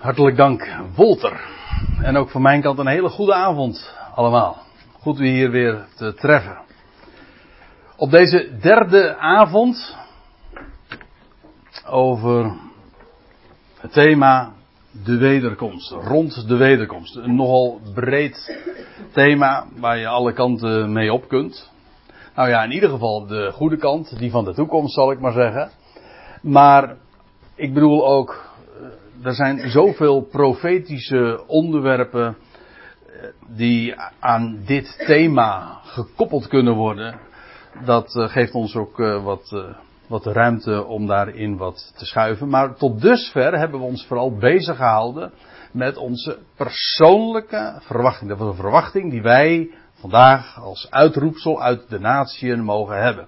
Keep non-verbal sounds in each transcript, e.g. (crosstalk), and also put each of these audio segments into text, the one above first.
Hartelijk dank, Wolter. En ook van mijn kant een hele goede avond allemaal. Goed u hier weer te treffen. Op deze derde avond over het thema de wederkomst, rond de wederkomst. Een nogal breed thema waar je alle kanten mee op kunt. Nou ja, in ieder geval de goede kant, die van de toekomst zal ik maar zeggen. Maar ik bedoel ook er zijn zoveel profetische onderwerpen eh, die aan dit thema gekoppeld kunnen worden. Dat eh, geeft ons ook eh, wat, wat ruimte om daarin wat te schuiven. Maar tot dusver hebben we ons vooral bezig gehouden met onze persoonlijke verwachting. Dat was een verwachting die wij vandaag als uitroepsel uit de natieën mogen hebben.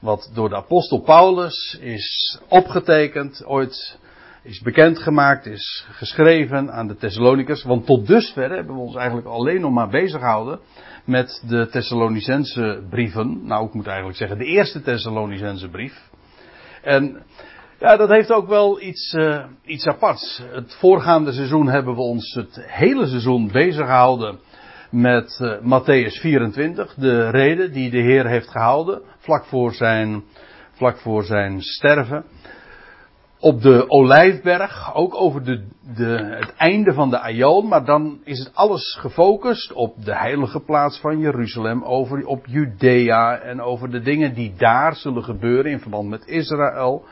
Wat door de apostel Paulus is opgetekend ooit is bekendgemaakt, is geschreven aan de Thessalonicers. Want tot dusver hebben we ons eigenlijk alleen nog maar bezig gehouden met de Thessalonicense brieven. Nou, ik moet eigenlijk zeggen de eerste Thessalonicense brief. En ja, dat heeft ook wel iets, uh, iets aparts. Het voorgaande seizoen hebben we ons het hele seizoen bezig gehouden met uh, Matthäus 24, de reden die de Heer heeft gehouden vlak voor zijn, vlak voor zijn sterven op de Olijfberg, ook over de, de, het einde van de Aion, maar dan is het alles gefocust op de heilige plaats van Jeruzalem, over, op Judea en over de dingen die daar zullen gebeuren in verband met Israël.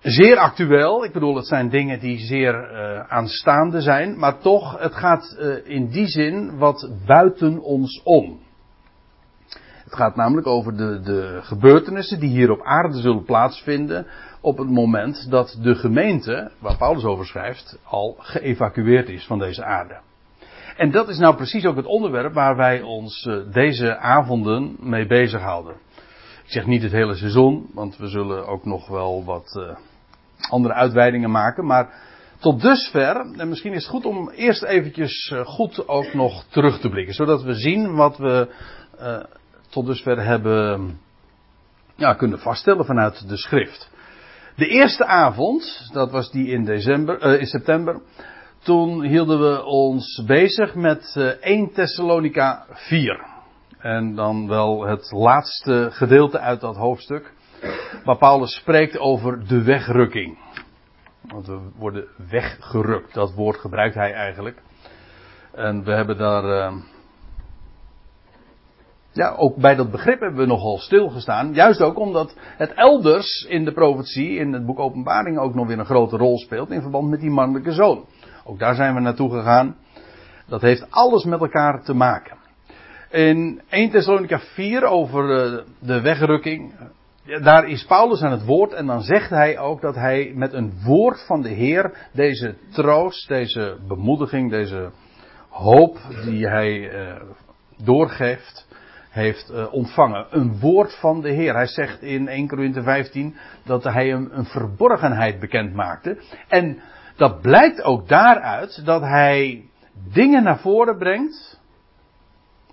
Zeer actueel, ik bedoel, het zijn dingen die zeer uh, aanstaande zijn, maar toch, het gaat uh, in die zin wat buiten ons om. Het gaat namelijk over de, de gebeurtenissen die hier op aarde zullen plaatsvinden op het moment dat de gemeente, waar Paulus over schrijft, al geëvacueerd is van deze aarde. En dat is nou precies ook het onderwerp waar wij ons uh, deze avonden mee bezighouden. Ik zeg niet het hele seizoen, want we zullen ook nog wel wat uh, andere uitweidingen maken. Maar tot dusver, en misschien is het goed om eerst eventjes uh, goed ook nog terug te blikken. Zodat we zien wat we tot dusver hebben ja, kunnen vaststellen vanuit de schrift. De eerste avond, dat was die in, december, uh, in september, toen hielden we ons bezig met uh, 1 Thessalonica 4. En dan wel het laatste gedeelte uit dat hoofdstuk, waar Paulus spreekt over de wegrukking. Want we worden weggerukt, dat woord gebruikt hij eigenlijk. En we hebben daar uh, ja, ook bij dat begrip hebben we nogal stilgestaan. Juist ook omdat het elders in de profetie, in het boek Openbaring, ook nog weer een grote rol speelt in verband met die mannelijke zoon. Ook daar zijn we naartoe gegaan. Dat heeft alles met elkaar te maken. In 1 Thessalonica 4 over eh, de wegrukking, daar is Paulus aan het woord en dan zegt hij ook dat hij met een woord van de Heer deze troost, deze bemoediging, deze hoop die hij uh, doorgeeft, heeft uh, ontvangen. Een woord van de Heer. Hij zegt in 1 Corinthië 15 dat hij hem een verborgenheid bekend maakte. En dat blijkt ook daaruit dat hij dingen naar voren brengt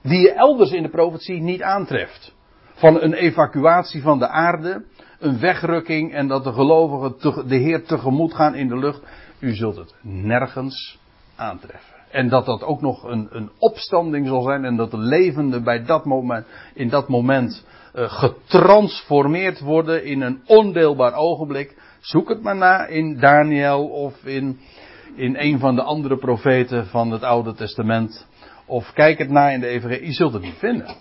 die je elders in de profetie niet aantreft. Van een evacuatie van de aarde, een wegrukking en dat de gelovigen de Heer tegemoet gaan in de lucht. U zult het nergens aantreffen. En dat dat ook nog een, een opstanding zal zijn. En dat de levenden bij dat moment, in dat moment uh, getransformeerd worden in een ondeelbaar ogenblik. Zoek het maar na in Daniel of in, in een van de andere profeten van het Oude Testament. Of kijk het na in de Evangelie. Je zult het niet vinden.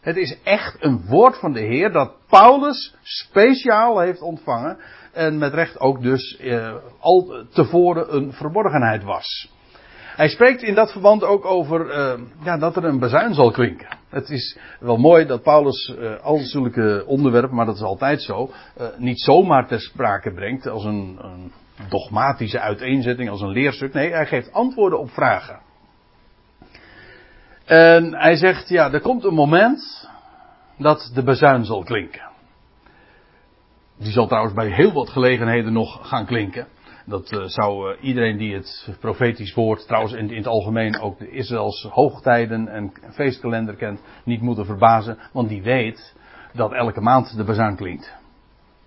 Het is echt een woord van de Heer dat Paulus speciaal heeft ontvangen. En met recht ook dus uh, al tevoren een verborgenheid was. Hij spreekt in dat verband ook over uh, ja, dat er een bazuin zal klinken. Het is wel mooi dat Paulus uh, al zulke onderwerpen, maar dat is altijd zo, uh, niet zomaar ter sprake brengt als een, een dogmatische uiteenzetting, als een leerstuk. Nee, hij geeft antwoorden op vragen. En hij zegt, ja, er komt een moment dat de bazuin zal klinken. Die zal trouwens bij heel wat gelegenheden nog gaan klinken. Dat uh, zou uh, iedereen die het profetisch woord, trouwens in, het algemeen ook de Israëls hoogtijden en feestkalender kent, niet moeten verbazen. Want die weet dat elke maand de bazuin klinkt.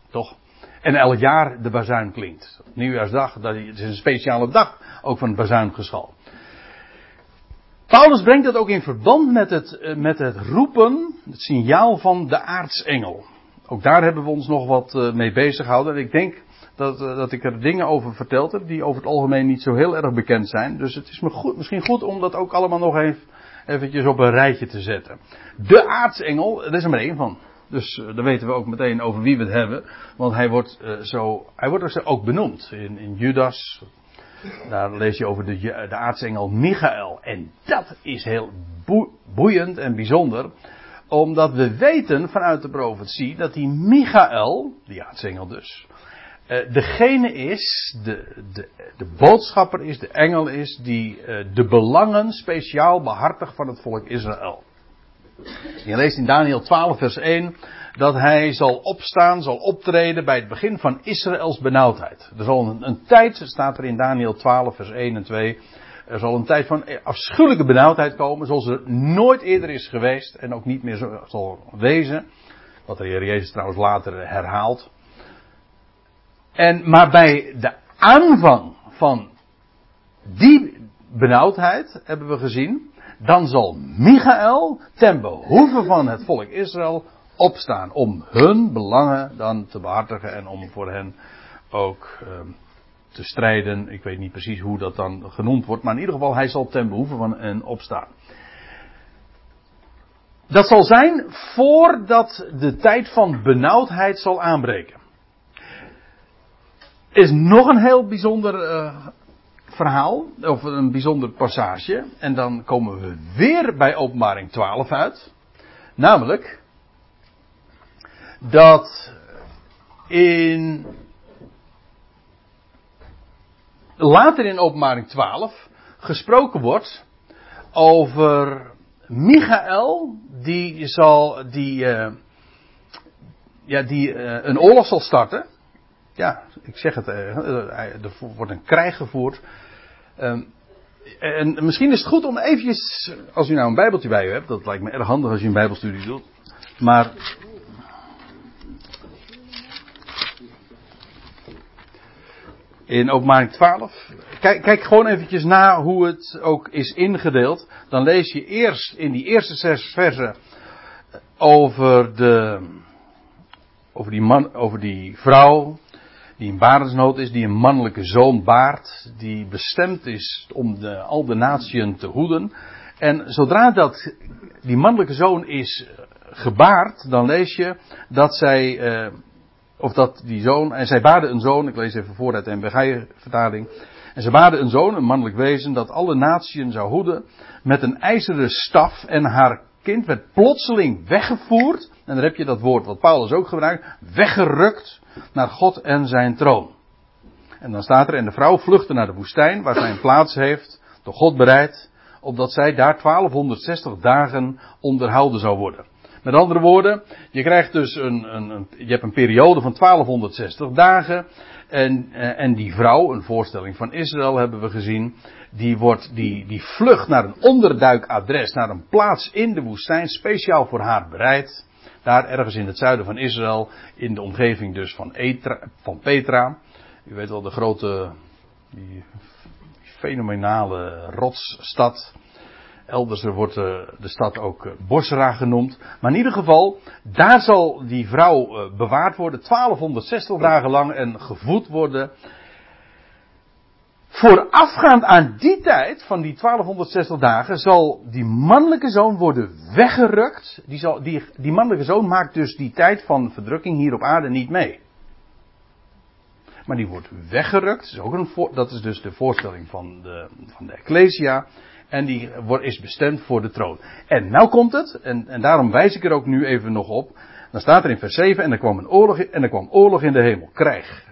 Toch? En elk jaar de bazuin klinkt. Nieuwjaarsdag, dat is een speciale dag ook van het bazuingeschal. Paulus brengt dat ook in verband met het, eh, met het roepen, het signaal van de aartsengel. Ook daar hebben we ons nog wat eh, mee bezig gehouden. En ik denk dat, eh, dat ik er dingen over verteld heb die over het algemeen niet zo heel erg bekend zijn. Dus het is me goed, misschien goed om dat ook allemaal nog even eventjes op een rijtje te zetten. De aartsengel, daar is er maar één van. Dus uh, dan weten we ook meteen over wie we het hebben. Want hij wordt, uh, zo, hij wordt ook benoemd. In, in Judas, daar lees je over de, de aartsengel Michael. En dat is heel boeiend en bijzonder. Omdat we weten vanuit de profetie dat die Michael, die aartsengel dus, uh, degene is, de, de, de boodschapper is, de engel is, die uh, de belangen speciaal behartigt van het volk Israël. Je leest in Daniel 12 vers 1 dat hij zal opstaan, zal optreden bij het begin van Israëls benauwdheid. Er zal een, een tijd, staat er in Daniel 12 vers 1 en 2, er zal een tijd van afschuwelijke benauwdheid komen, zoals er nooit eerder is geweest en ook niet meer zal wezen. Wat de Heer Jezus trouwens later herhaalt. En, maar bij de aanvang van die benauwdheid hebben we gezien, dan zal Michael ten behoeve van het volk Israël opstaan om hun belangen dan te behartigen en om voor hen ook uh, te strijden. Ik weet niet precies hoe dat dan genoemd wordt, maar in ieder geval hij zal ten behoeve van hen opstaan. Dat zal zijn voordat de tijd van benauwdheid zal aanbreken is nog een heel bijzonder uh, verhaal, of een bijzonder passage. En dan komen we weer bij openbaring 12 uit. Namelijk dat in later in openbaring 12 gesproken wordt over Michael die zal die, uh, ja, die uh, een oorlog zal starten ja, ik zeg het, eh, er wordt een krijg gevoerd. Ehm, en misschien is het goed om eventjes, als u nou een bijbeltje bij u hebt, dat lijkt me erg handig als je een bijbelstudie doet. Maar in openbaring 12. Kijk, kijk, gewoon eventjes na hoe het ook is ingedeeld. Dan lees je eerst in die eerste zes versen over de, over die man, over die vrouw die in barensnood is, die een mannelijke zoon baart, die bestemd is om de, al de natieën te hoeden. En zodra dat die mannelijke zoon is eh, gebaard, dan lees je dat zij, uh, of dat die zoon, en zij baarden een zoon, ik lees even voor uit de MBG vertaling. En ze baarden een zoon, een mannelijk wezen, dat alle natieën zou hoeden, met een ijzeren staf en haar kind werd plotseling weggevoerd. En dan heb je dat woord wat Paulus ook gebruikt, weggerukt naar God en zijn troon. En dan staat er, en de vrouw vluchtte naar de woestijn, waar zij een plaats heeft, door God bereid, opdat zij daar 1260 dagen onderhouden zou worden. Met andere woorden, je krijgt dus een, een, een je hebt een periode van 1260 dagen, en, eh, en die vrouw, een voorstelling van Israël hebben we gezien, die, wordt, die, die vlucht naar een onderduikadres, naar een plaats in de woestijn, speciaal voor haar bereid. Daar ergens in het zuiden van Israël, in de omgeving dus van, van Petra. U weet wel, de grote, die fenomenale rotsstad. Elders wordt de, de stad ook eh, Bosra genoemd. Maar in ieder geval, daar zal die vrouw eh, bewaard worden, 1260 dagen lang en gevoed worden. Voorafgaand aan die tijd, van die 1260 dagen, zal die mannelijke zoon worden weggerukt. Die, zal, die, die mannelijke zoon maakt dus die tijd van verdrukking hier op aarde niet mee. Maar die wordt weggerukt. Dat is, ook een dat is dus de voorstelling van de, van de Ecclesia. En die wordt, is bestemd voor de troon. En nou komt het, en, en daarom wijs ik er ook nu even nog op. Dan staat er in vers 7, en er kwam een oorlog, en er kwam oorlog in de hemel, krijg.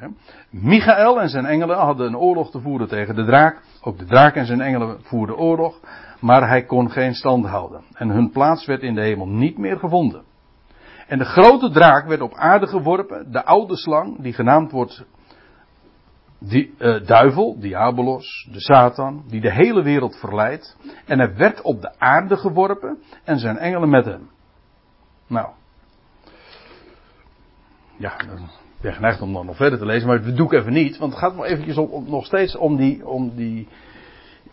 Michael en zijn engelen hadden een oorlog te voeren tegen de draak. Ook de draak en zijn engelen voerden oorlog, maar hij kon geen stand houden. En hun plaats werd in de hemel niet meer gevonden. En de grote draak werd op aarde geworpen, de oude slang, die genaamd wordt die uh, duivel, diabolos, de Satan, die de hele wereld verleidt. En hij werd op de aarde geworpen en zijn engelen met hem. Nou. Ja, Ik ben geneigd om dan nog verder te lezen, maar dat doe ik even niet. Want het gaat nog eventjes om, nog steeds om, die, om die,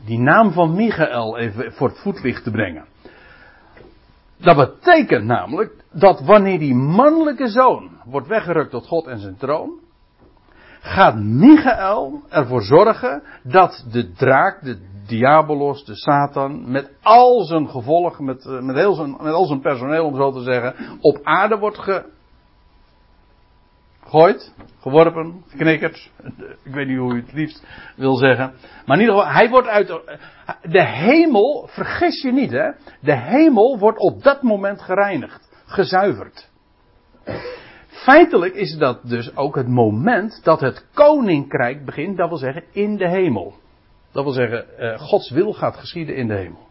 die naam van Michael even voor het voetlicht te brengen. Dat betekent namelijk dat wanneer die mannelijke zoon wordt weggerukt tot God en zijn troon, gaat Michael ervoor zorgen dat de draak, de diabolos, de Satan, met al zijn gevolg, met, eh, met, heel zijn, met al zijn personeel om zo te zeggen, op aarde wordt ge, gegooid, geworpen, geknikkerd. Ik weet niet hoe u het liefst wil zeggen. Maar in ieder geval, hij wordt uit. De hemel, vergis je niet hè. De hemel wordt op dat moment gereinigd, gezuiverd. Feitelijk is dat dus ook het moment dat het koninkrijk begint, dat wil zeggen in de hemel. Dat wil zeggen, eh, Gods wil gaat geschieden in de hemel.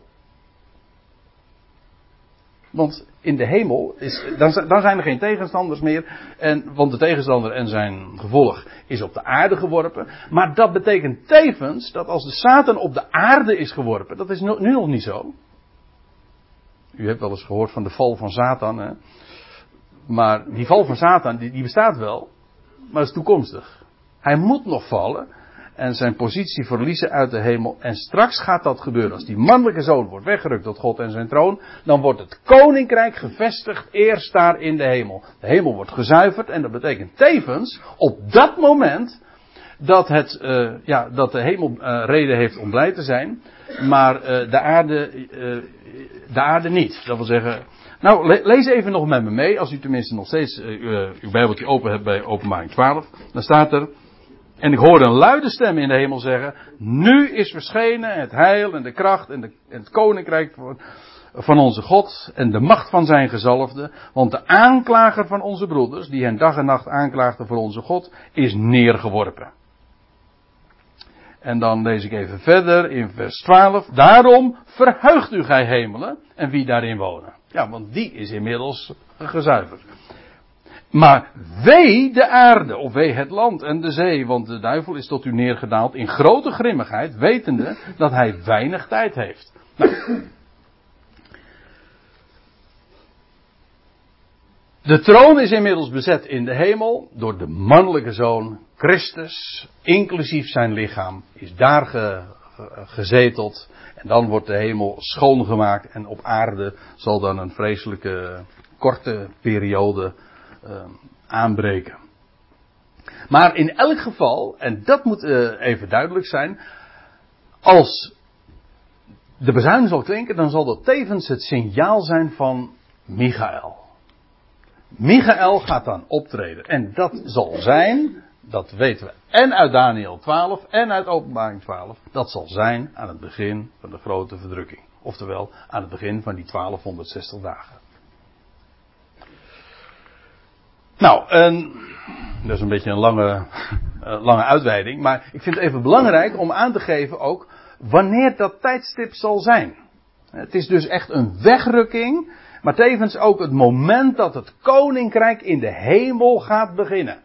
Want in de hemel is, dan, dan zijn er geen tegenstanders meer. En, want de tegenstander en zijn gevolg is op de aarde geworpen. Maar dat betekent tevens dat als de Satan op de aarde is geworpen, dat is nu nog niet zo. U hebt wel eens gehoord van de val van Satan. Hè? Maar die val van Satan, die, die bestaat wel. Maar dat is toekomstig. Hij moet nog vallen en zijn positie verliezen uit de hemel. En straks gaat dat gebeuren. Als die mannelijke zoon wordt weggerukt tot God en zijn troon, dan wordt het koninkrijk gevestigd eerst daar in de hemel. De hemel wordt gezuiverd en dat betekent tevens op dat moment dat, het, uh, ja, dat de hemel uh, reden heeft om blij te zijn, maar uh, de, aarde, de aarde niet. Dat wil zeggen, nou le lees even nog met me mee, als u tenminste nog steeds uw bijbeltje open hebt bij openbaring 12. Dan staat er, en ik hoorde een luide stem in de hemel zeggen: Nu is verschenen het heil en de kracht en, de, en het koninkrijk van, van onze God en de macht van zijn gezalfde. Want de aanklager van onze broeders, die hen dag en nacht aanklaagde voor onze God, is neergeworpen. En dan lees ik even verder in vers 12. Daarom verheugt u gij hemelen en wie daarin wonen. Ja, want die is inmiddels gezuiverd. Maar wee de aarde, of wee het land en de zee, want de duivel is tot u neergedaald in grote grimmigheid, wetende dat hij weinig tijd heeft. Nou. De troon is inmiddels bezet in de hemel door de mannelijke zoon Christus, inclusief zijn lichaam, is daar ge, gezeteld. En dan wordt de hemel schoongemaakt en op aarde zal dan een vreselijke korte periode uh, aanbreken. Maar in elk geval, en dat moet uh, even duidelijk zijn, als de bezuin zal klinken, dan zal dat tevens het signaal zijn van Michael. Michael gaat dan optreden. En dat zal zijn, dat weten we en uit Daniel 12 en uit Openbaring 12, dat zal zijn aan het begin van de grote verdrukking. Oftewel aan het begin van die 1260 dagen. Nou, en, dat is een beetje een lange, (laughs) lange uitweiding, maar ik vind het even belangrijk om aan te geven ook wanneer dat tijdstip zal zijn. Het is dus echt een wegrukking, maar tevens ook het moment dat het koninkrijk in de hemel gaat beginnen.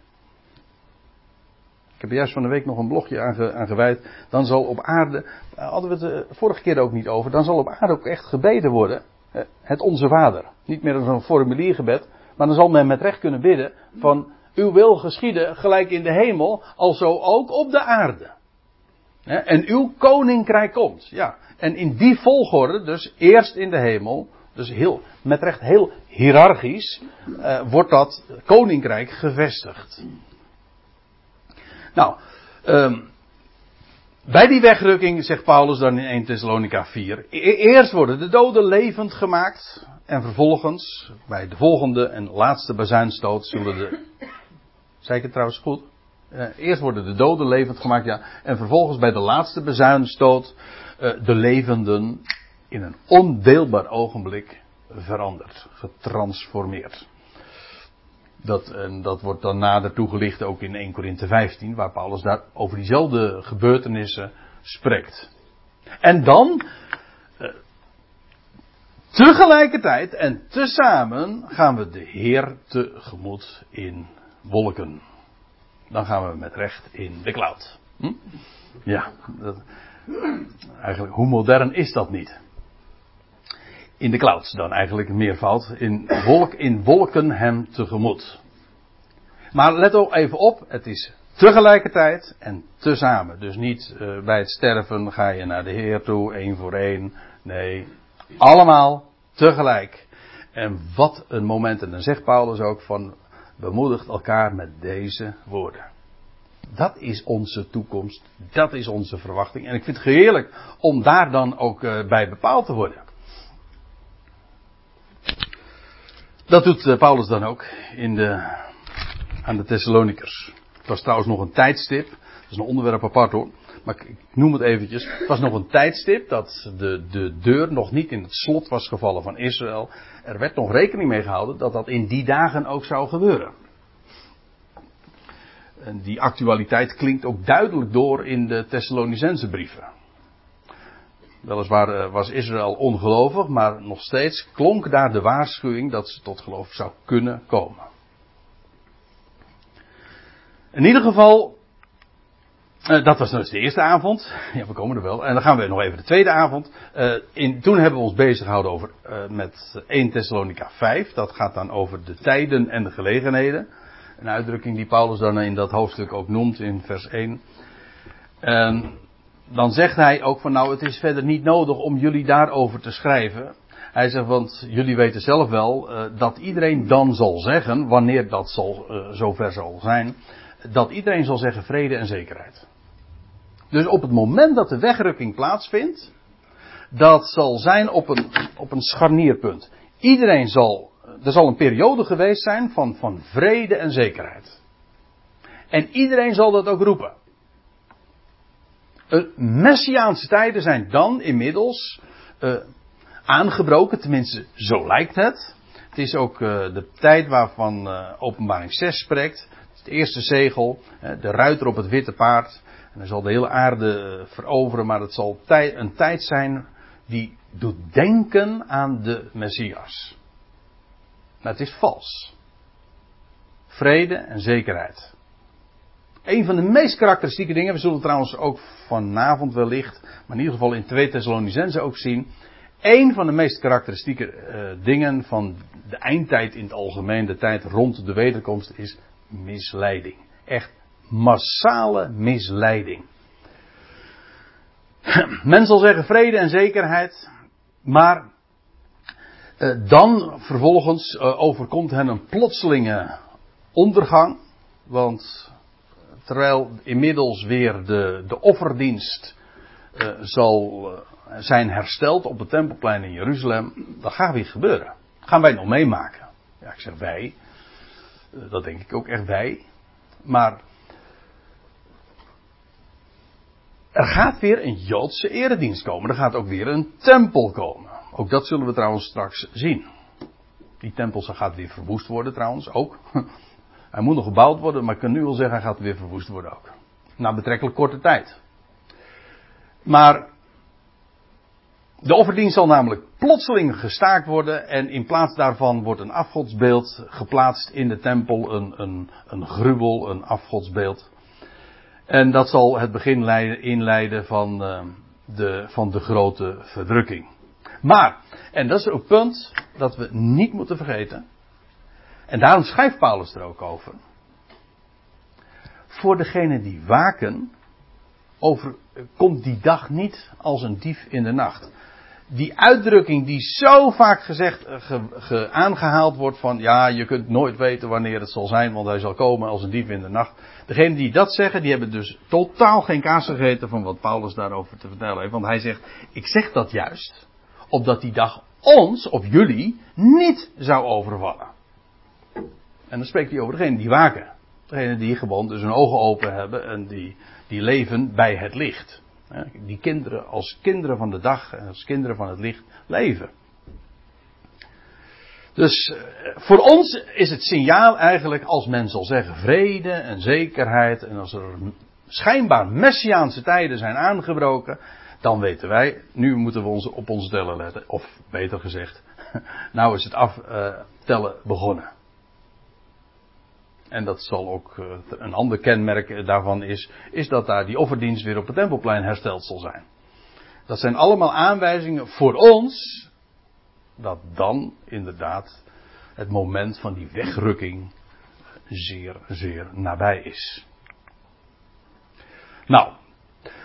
Ik heb juist van de week nog een blogje aan, gewijd. Dan zal op aarde, uh, hadden we het de vorige keer ook niet over, dan zal op aarde ook echt gebeden worden. Uh, het Onze Vader. Niet meer een formuliergebed, maar dan zal men met recht kunnen bidden van uw wil geschieden gelijk in de hemel, alzo ook op de aarde. En uw koninkrijk komt. Ja. En in die volgorde, dus eerst in de hemel, dus heel, met recht heel hiërarchisch, uh, wordt dat koninkrijk gevestigd. Nou, um, bij die wegrukking zegt Paulus dan in 1 Thessalonica 4. E-, eerst worden de doden levend gemaakt. En vervolgens, bij de volgende en laatste bazuinstoot, zullen de. Zei ik het trouwens goed? Uh, eerst worden de doden levend gemaakt, ja. En vervolgens bij de laatste bezuinstoot uh, de levenden in een ondeelbaar ogenblik veranderd, getransformeerd. Dat, en dat wordt dan nader toegelicht ook in 1 Korinthe 15, waar Paulus daar over diezelfde gebeurtenissen spreekt. En dan, uh, tegelijkertijd en tezamen gaan we de Heer tegemoet in wolken. Dan gaan we met recht in de cloud. Hm? Ja, dat, eigenlijk, hoe modern is dat niet? In de clouds dan eigenlijk meervoud. In, wolk, in wolken hem tegemoet. Maar let ook even op, het is tegelijkertijd en tezamen. Dus niet uh, bij het sterven ga je naar de Heer toe, één voor één. Nee, allemaal tegelijk. En wat een moment, en dan zegt Paulus ook van, bemoedigt elkaar met deze woorden. Dat is onze toekomst, dat is onze verwachting. En ik vind het heerlijk om daar dan ook uh, bij bepaald te worden. Dat doet uh, Paulus dan ook in de, aan de Thessalonikers. Het was trouwens nog een tijdstip, dat is een onderwerp apart hoor. Maar ik noem het eventjes. Het was nog een tijdstip dat de, de deur nog niet in het slot was gevallen van Israël. Er werd nog rekening mee gehouden dat dat in die dagen ook zou gebeuren. En die actualiteit klinkt ook duidelijk door in de Thessalonicense brieven. Weliswaar eh, was Israël ongelovig, maar nog steeds klonk daar de waarschuwing dat ze tot geloof zou kunnen komen. In ieder geval uh, dat was dus de eerste avond. Ja, we komen er wel. En dan gaan we nog even de tweede avond. Uh, in, toen hebben we ons bezig gehouden over, met 1 Thessalonica 5. Dat gaat dan over de tijden en de gelegenheden. Een uitdrukking die Paulus dan in dat hoofdstuk ook noemt in vers 1. En dan zegt hij ook van nou het is verder niet nodig om jullie daarover te schrijven. Hij zegt want jullie weten zelf wel dat iedereen dan zal zeggen, wanneer dat zal, zover zal zijn, dat iedereen zal zeggen vrede en zekerheid. Dus op het moment dat de wegrukking plaatsvindt, dat zal zijn op een, op een scharnierpunt. Iedereen zal, er zal een periode geweest zijn van, van vrede en zekerheid. En iedereen zal dat ook roepen. Uh, messiaanse tijden zijn dan inmiddels uh, aangebroken, tenminste zo lijkt het. Het is ook uh, de tijd waarvan openbaring 6 spreekt. Het, eerste zegel, de ruiter op het witte paard. En hij zal de hele aarde eh, veroveren, maar het zal een tijd zijn die doet denken aan de Messias. Maar het is vals. Vrede en zekerheid. Een van de meest karakteristieke dingen, we zullen trouwens ook vanavond wellicht, maar in ieder geval in 2 Thessalonicense ook zien. Een van de meest karakteristieke uh, dingen van de eindtijd in het algemeen, de tijd rond de wederkomst, is misleiding. Echt massale misleiding. (clears throat) Men zal zeggen vrede en zekerheid, maar uh, dan vervolgens uh, overkomt hen een plotselinge ondergang. Want terwijl inmiddels weer de, de offerdienst uh, zal zijn hersteld op het tempelplein in Jeruzalem, dat gaat weer gebeuren. gaan wij nog meemaken. Ja, ik zeg wij. dat denk ik ook echt wij. Maar Er gaat weer een Joodse eredienst komen. Er gaat ook weer een tempel komen. Ook dat zullen we trouwens straks zien. Die tempel gaat weer verwoest worden trouwens, ook. (laughs) Hij moet nog gebouwd worden, maar ik kan nu al zeggen, hij gaat weer verwoest worden ook. Na betrekkelijk korte tijd. Maar de offerdienst zal namelijk plotseling gestaakt worden en in plaats daarvan wordt een afgodsbeeld geplaatst in de tempel, een, een, een gruwel, een afgodsbeeld. En dat zal het begin leiden, inleiden van, uh, de, van de grote verdrukking. Maar, en dat is ook een punt dat we niet moeten vergeten. En daarom schrijft Paulus er ook over. Voor degenen die waken, over, komt die dag niet als een dief in de nacht die uitdrukking die zo vaak gezegd, eh, ge, ge, aangehaald wordt van ja, je kunt nooit weten wanneer het zal zijn, want hij zal komen als een dief in de nacht. Degenen die dat zeggen, die hebben dus totaal geen kaas gegeten van wat Paulus daarover te vertellen heeft. Want hij zegt, ik zeg dat juist, opdat die dag ons, of jullie, niet zou overvallen. En dan spreekt hij over degenen die waken. Degenen die gewoon dus hun ogen open hebben en die, die leven bij het licht. Die kinderen als kinderen van de dag en als kinderen van het licht leven. Dus eh, voor ons is het signaal eigenlijk als men zal zeggen vrede en zekerheid en als er schijnbaar messiaanse tijden zijn aangebroken, dan weten wij, nu moeten we ons op onze tellen letten. Of beter gezegd, (laughs) nou is het aftellen begonnen. En dat zal ook eh, een ander kenmerk daarvan is, is dat daar die offerdienst weer op het tempelplein hersteld zal zijn. Dat zijn allemaal aanwijzingen voor ons dat dan inderdaad het moment van die wegrukking zeer, zeer nabij is. Nou,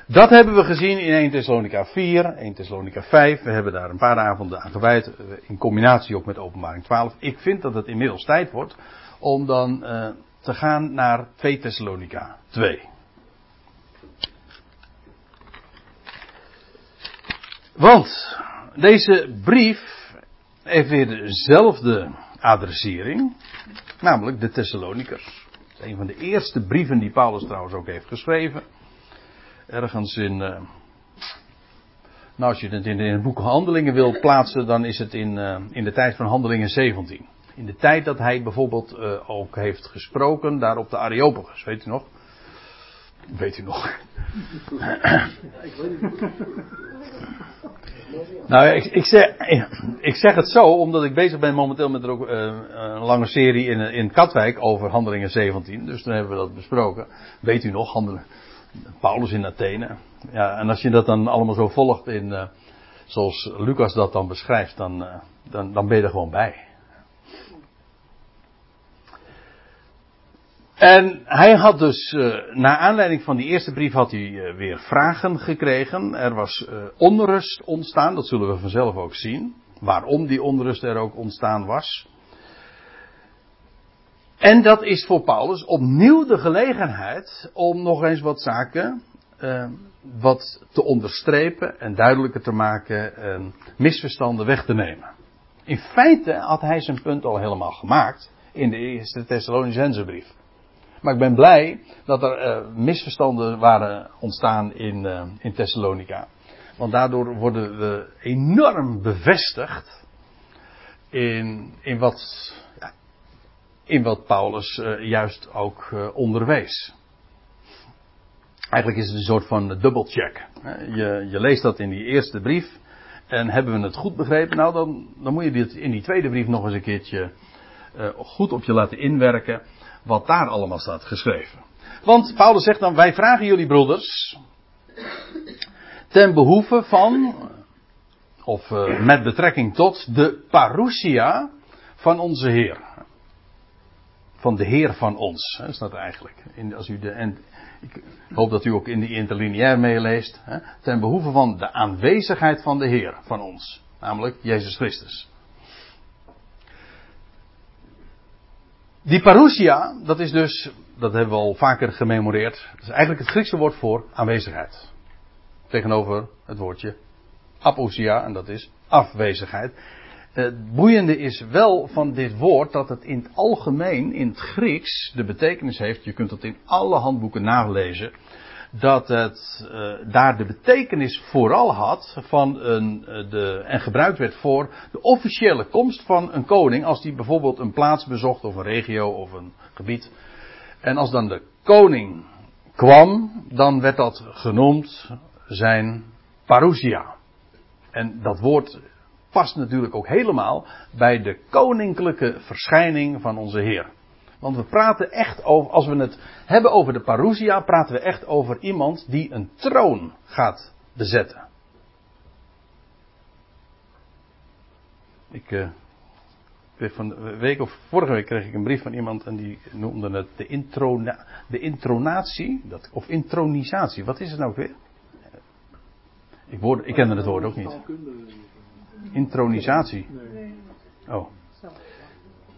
dat hebben we gezien in 1 Thessalonica 4, 1 Thessalonica 5. We hebben daar een paar avonden aan gewijd, eh, in combinatie ook met openbaring 12. Ik vind dat het inmiddels tijd wordt om dan uh, te gaan naar 2 Thessalonica 2. Want deze brief heeft weer dezelfde adressering, namelijk de Thessalonikers. Dat is een van de eerste brieven die Paulus trouwens ook heeft geschreven. Ergens in. Uh, nou, als je het in, in het boek Handelingen wil plaatsen, dan is het in, uh, in de tijd van Handelingen 17. In de tijd dat hij bijvoorbeeld uh, ook heeft gesproken daar op de Areopagus, weet u nog? Weet u nog? ik (laughs) Nou, ik, ik, zeg, ik zeg het zo omdat ik bezig ben momenteel met ook, uh, een lange serie in, in Katwijk over Handelingen 17. Dus dan hebben we dat besproken. Weet u nog, Paulus in Athene. Ja, en als je dat dan allemaal zo volgt in, uh, zoals Lucas dat dan beschrijft, dan, dan, dan ben je er gewoon bij. En hij had dus, uh, naar aanleiding van die eerste brief had hij uh, weer vragen gekregen. Er was uh, onrust ontstaan, dat zullen we vanzelf ook zien. Waarom die onrust er ook ontstaan was. En dat is voor Paulus opnieuw de gelegenheid om nog eens wat zaken wat te onderstrepen en duidelijker te maken en misverstanden weg te nemen. In feite had hij zijn punt al helemaal gemaakt in de eerste Thessalonicense brief. Maar ik ben blij dat er uh, misverstanden waren ontstaan in, uh, in Thessalonica. Want daardoor worden we enorm bevestigd in, in, wat, ja, in wat Paulus uh, juist ook onderwees. Eigenlijk is het een soort van dubbelcheck. Je, je leest dat in die eerste brief. En hebben we het goed begrepen? Nou, dan, dan moet je dit in die tweede brief nog eens een keertje goed op je laten inwerken wat daar allemaal staat geschreven. Want Paulus zegt dan, wij vragen jullie broeders, ten behoeve van, of uh, met betrekking tot, de parousia van onze Heer. Van de Heer van ons, hè, is dat eigenlijk. In, als u de, en ik hoop dat u ook in die interlineair meeleest. Hè, ten behoeve van de aanwezigheid van de Heer van ons. Namelijk Jezus Christus. Die parousia, dat is dus, dat hebben we al vaker gememoreerd. Dat is eigenlijk het Griekse woord voor aanwezigheid. Tegenover het woordje apousia, en dat is afwezigheid. Het boeiende is wel van dit woord dat het in het algemeen, in het Grieks, de betekenis heeft. Je kunt dat in alle handboeken nalezen dat het uh, daar de betekenis vooral had van een, uh, de, en gebruikt werd voor de officiële komst van een koning als die bijvoorbeeld een plaats bezocht of een regio of een gebied. En als dan de koning kwam, dan werd dat genoemd zijn parousia. En dat woord past natuurlijk ook helemaal bij de koninklijke verschijning van onze Heer. Want we praten echt over, als we het hebben over de parousia, praten we echt over iemand die een troon gaat bezetten. Ik, uh, van de week of vorige week kreeg ik een brief van iemand en die noemde het de, introna, de intronatie, dat, of intronisatie. Wat is het nou weer? Ik, woord, ik kende het woord ook niet. Intronisatie. Oh.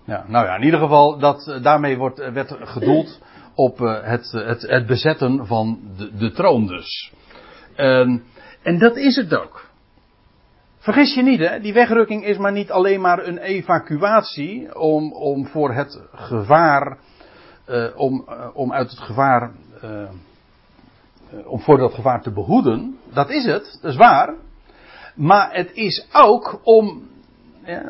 Ja, nou ja, in ieder geval, dat, eh, daarmee wordt, eh, werd gedoeld op uh, het, het, het, bezetten van de, de troon dus. Um, en dat is het ook. Vergis je niet, hè, die wegrukking is maar niet alleen maar een evacuatie om, om voor het gevaar, om, om uit het gevaar, om voor dat gevaar te behoeden. Dat is het, dat is waar. Maar het is ook om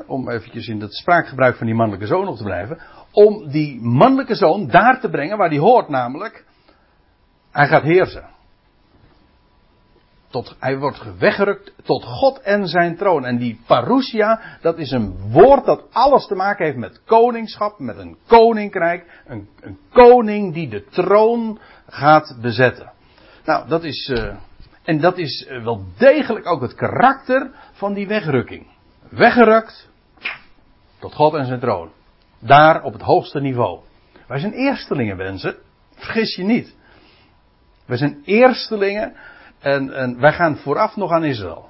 om eventjes in het spraakgebruik van die mannelijke zoon op te blijven, om die mannelijke zoon daar te brengen waar die hoort, namelijk, hij gaat heersen. Tot, hij wordt weggerukt tot God en zijn troon. En die parousia, dat is een woord dat alles te maken heeft met koningschap, met een koninkrijk. Een, een koning die de troon gaat bezetten. Nou, dat is, uh, en dat is wel degelijk ook het karakter van die wegrukking weggerukt tot God en zijn troon. Daar op het hoogste niveau. Wij zijn eerstelingen, mensen. Vergis je niet. Wij zijn eerstelingen en, en wij gaan vooraf nog aan Israël.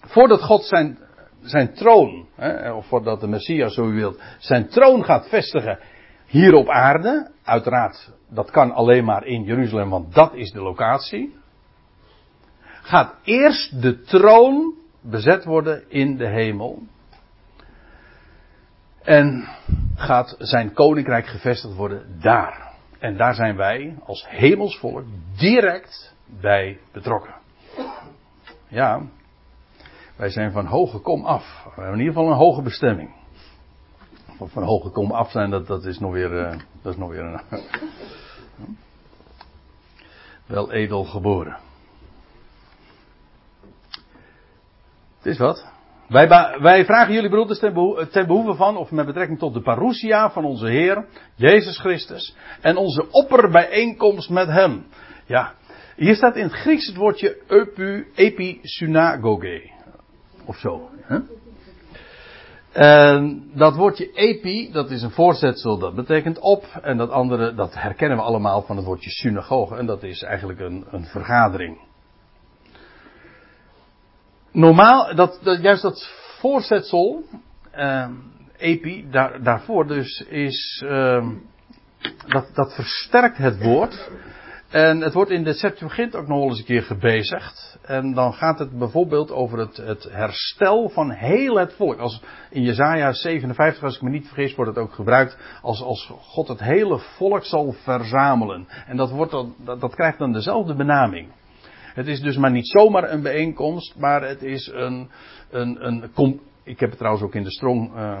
Voordat God zijn, zijn troon, hè, of voordat de Messias, zo u wilt, zijn troon gaat vestigen hier op aarde. Uiteraard, dat kan alleen maar in Jeruzalem, want dat is de locatie. Gaat eerst de troon bezet worden in de hemel. En gaat zijn koninkrijk gevestigd worden daar. En daar zijn wij als hemelsvolk direct bij betrokken. Ja, wij zijn van hoge kom af. We hebben in ieder geval een hoge bestemming. Van hoge kom af zijn, dat, dat is nog weer, uh, dat is nog weer een. (laughs) wel edel geboren. Het is wat. Wij, wij, vragen jullie broeders ten, ten behoeve van, of met betrekking tot de parousia van onze Heer, Jezus Christus, en onze opperbijeenkomst met Hem. Ja, hier staat in het Grieks het woordje epi, episynagoge. Of zo. Hè? En dat woordje epi, dat is een voorzetsel, dat betekent op. En dat andere, dat herkennen we allemaal van het woordje synagoge. En dat is eigenlijk een, een vergadering normaal, dat, juist dat voorzetsel, epi, daar, daarvoor dus is, uh, dat, dat versterkt het woord. En het wordt in de Septuagint ook nog eens een keer gebezigd. En dan gaat het bijvoorbeeld over het, het herstel van heel het volk. Als in Jezaja 57, als ik me niet vergis, wordt het ook gebruikt als, als God het hele volk zal verzamelen. En dat, wordt dan, dat, dat krijgt dan dezelfde benaming. Het is dus maar niet zomaar een bijeenkomst, maar het is een, een, een ik heb het trouwens ook in de Strong uh,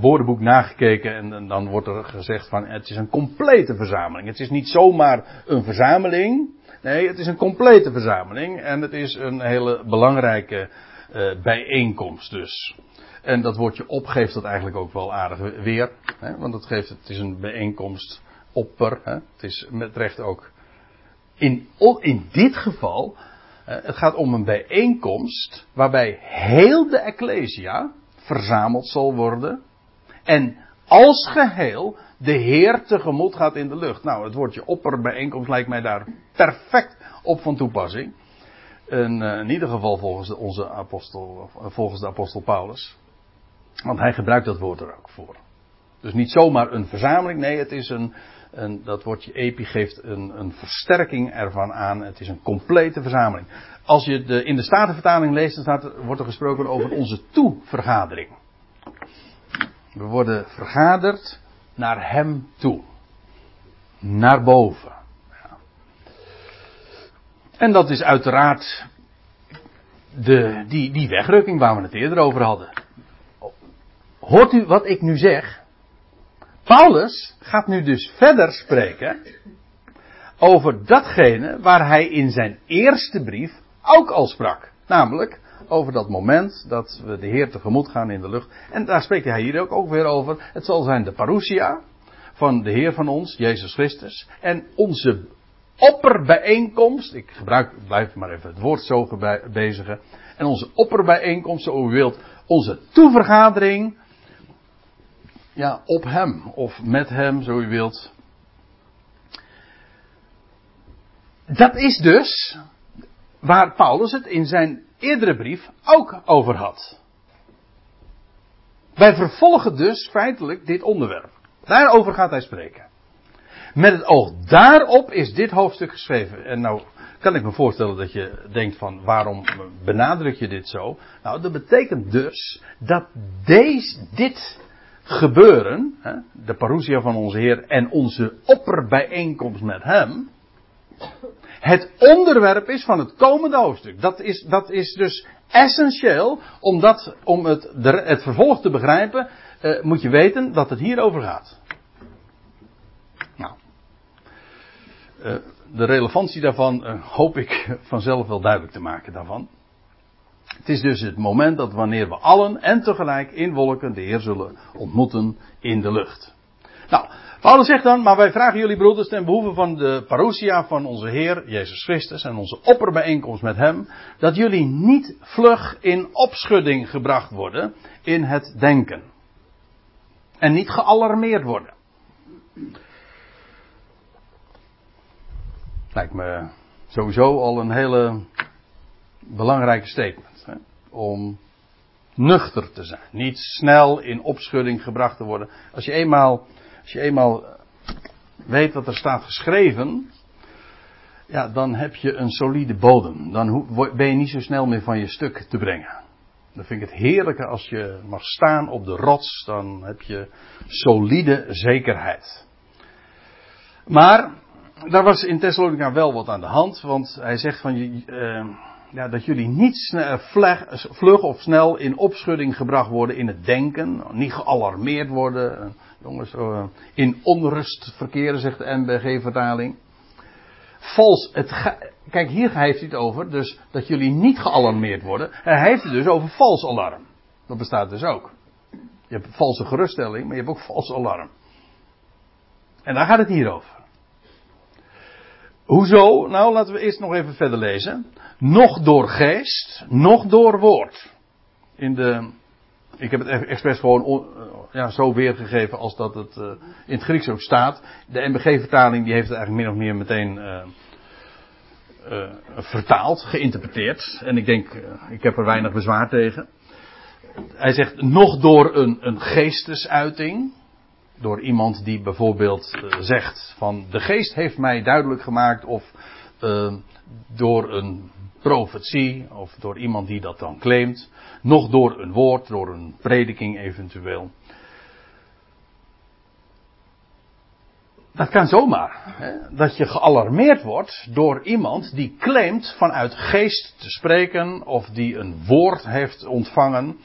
woordenboek nagekeken en, dan wordt er gezegd van het is een complete verzameling. Het is niet zomaar een verzameling, nee het is een complete verzameling en het is een hele belangrijke uh, bijeenkomst dus. En dat woordje op geeft dat eigenlijk ook wel aardig weer, hè, want het geeft het is een bijeenkomst opper, hè, het is met recht ook in, in dit geval, eh, het gaat om een bijeenkomst waarbij heel de Ecclesia verzameld zal worden. En als geheel de Heer tegemoet gaat in de lucht. Nou, het woordje opperbijeenkomst lijkt mij daar perfect op van toepassing. En, uh, in ieder geval volgens onze apostel, volgens de apostel Paulus. Want hij gebruikt dat woord er ook voor. Dus niet zomaar een verzameling, nee, het is een, en dat woordje epi geeft een, een versterking ervan aan. Het is een complete verzameling. Als je de, in de Statenvertaling leest, dan wordt er gesproken over onze toevergadering. We worden vergaderd naar Hem toe. Naar boven. Ja. En dat is uiteraard de, die, die wegrukking waar we het eerder over hadden. Hoort u wat ik nu zeg? Paulus gaat nu dus verder spreken over datgene waar hij in zijn eerste brief ook al sprak. Namelijk over dat moment dat we de Heer tegemoet gaan in de lucht. En daar spreekt hij hier ook, ook weer over. Het zal zijn de parousia van de Heer van ons, Jezus Christus. En onze opperbijeenkomst, ik gebruik, blijf maar even het woord zo bezigen. En onze opperbijeenkomst, zo u wilt, onze toevergadering ja, op hem of met hem, zo u wilt. Dat is dus waar Paulus het in zijn eerdere brief ook over had. Wij vervolgen dus feitelijk dit onderwerp. Daarover gaat hij spreken. Met het oog daarop is dit hoofdstuk geschreven. En nou kan ik me voorstellen dat je denkt van waarom benadruk je dit zo? Nou, dat betekent dus dat deze, dit gebeuren, hè, de parousia van onze Heer en onze opperbijeenkomst met Hem, het onderwerp is van het komende hoofdstuk. Dat is, dat is dus essentieel, om, dat, om het, het vervolg te begrijpen, uh, moet je weten dat het hierover gaat. Nou, uh, de relevantie daarvan uh, hoop ik (laughs) vanzelf wel duidelijk te maken daarvan. Het is dus het moment dat wanneer we allen en tegelijk in wolken de Heer zullen ontmoeten in de lucht. Nou, Paulus zegt dan, maar wij vragen jullie broeders ten behoeve van de parousia van onze Heer Jezus Christus en onze opperbijeenkomst met Hem, dat jullie niet vlug in opschudding gebracht worden in het denken. En niet gealarmeerd worden. Lijkt me sowieso al een hele belangrijke statement. Om nuchter te zijn. Niet snel in opschudding gebracht te worden. Als je eenmaal, als je eenmaal weet wat er staat geschreven. Ja, dan heb je een solide bodem. Dan ben je niet zo snel meer van je stuk te brengen. Dan vind ik het heerlijker als je mag staan op de rots. Dan heb je solide zekerheid. Maar daar was in Thessalonica wel wat aan de hand. Want hij zegt van je. Uh, dat jullie niet snel, vlug of snel in opschudding gebracht worden in het denken. Niet gealarmeerd worden. Jongens, eh, in onrust verkeren, zegt de NBG-vertaling. Vals, het kijk, hier heeft hij het over, dus dat jullie niet gealarmeerd worden. Hij heeft het dus over vals alarm. Dat bestaat dus ook. Je hebt valse geruststelling, maar je hebt ook vals alarm. En daar gaat het hier over. Hoezo? Nou, laten we eerst nog even verder lezen. Nog door geest, nog door woord. In de, ik heb het expres gewoon ja, zo weergegeven als dat het uh, in het Grieks ook staat. De MBG-vertaling die heeft het eigenlijk min of meer meteen uh, vertaald, geïnterpreteerd. En ik denk, ik heb er weinig bezwaar tegen. Hij zegt nog door een, een geestesuiting door iemand die bijvoorbeeld zegt van de geest heeft mij duidelijk gemaakt of door een profetie of door iemand die dat dan claimt, nog door een woord, door een prediking eventueel. Dat kan zomaar. Hè? Dat je gealarmeerd wordt door iemand die claimt vanuit geest te spreken of die een woord heeft ontvangen